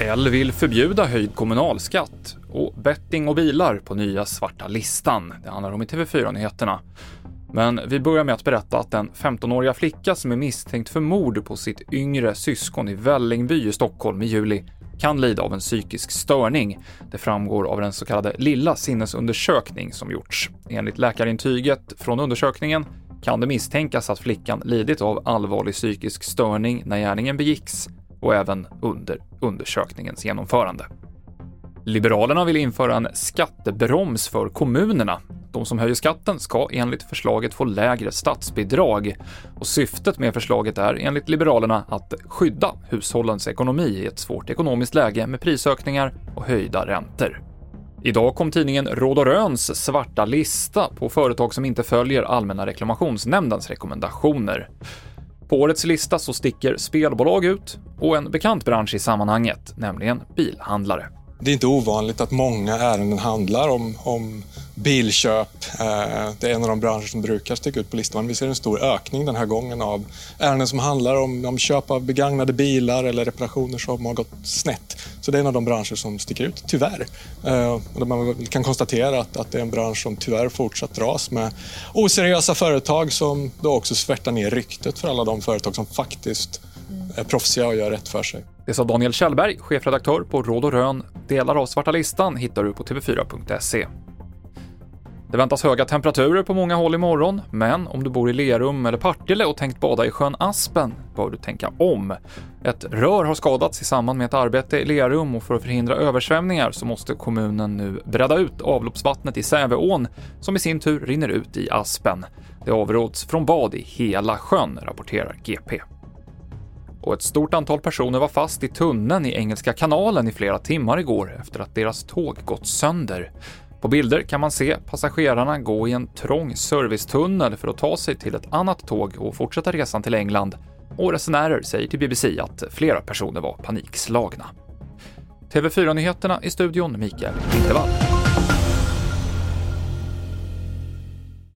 L vill förbjuda höjd kommunalskatt och betting och bilar på nya svarta listan. Det handlar om i TV4-nyheterna. Men vi börjar med att berätta att den 15-åriga flicka som är misstänkt för mord på sitt yngre syskon i Vällingby i Stockholm i juli kan lida av en psykisk störning. Det framgår av den så kallade lilla sinnesundersökning som gjorts. Enligt läkarintyget från undersökningen kan det misstänkas att flickan lidit av allvarlig psykisk störning när gärningen begicks och även under undersökningens genomförande. Liberalerna vill införa en skattebroms för kommunerna. De som höjer skatten ska enligt förslaget få lägre statsbidrag. Och syftet med förslaget är enligt Liberalerna att skydda hushållens ekonomi i ett svårt ekonomiskt läge med prisökningar och höjda räntor. Idag kom tidningen Råd och Röns svarta lista på företag som inte följer Allmänna reklamationsnämndens rekommendationer. På årets lista så sticker spelbolag ut och en bekant bransch i sammanhanget, nämligen bilhandlare. Det är inte ovanligt att många ärenden handlar om, om bilköp. Eh, det är en av de branscher som brukar sticka ut på listan. Vi ser en stor ökning den här gången av ärenden som handlar om, om köp av begagnade bilar eller reparationer som har gått snett. Så det är en av de branscher som sticker ut, tyvärr. Eh, och man kan konstatera att, att det är en bransch som tyvärr fortsatt dras med oseriösa företag som då också svärtar ner ryktet för alla de företag som faktiskt är proffsiga och gör rätt för sig. Det sa Daniel Kjellberg, chefredaktör på Råd och Rön. Delar av Svarta listan hittar du på tv4.se. Det väntas höga temperaturer på många håll imorgon, men om du bor i Lerum eller Partille och tänkt bada i sjön Aspen bör du tänka om. Ett rör har skadats i samband med ett arbete i Lerum och för att förhindra översvämningar så måste kommunen nu bredda ut avloppsvattnet i Säveån, som i sin tur rinner ut i Aspen. Det avråds från bad i hela sjön, rapporterar GP och ett stort antal personer var fast i tunneln i Engelska kanalen i flera timmar igår efter att deras tåg gått sönder. På bilder kan man se passagerarna gå i en trång servicetunnel för att ta sig till ett annat tåg och fortsätta resan till England. Och resenärer säger till BBC att flera personer var panikslagna. TV4-nyheterna i studion Mikael Lindevall.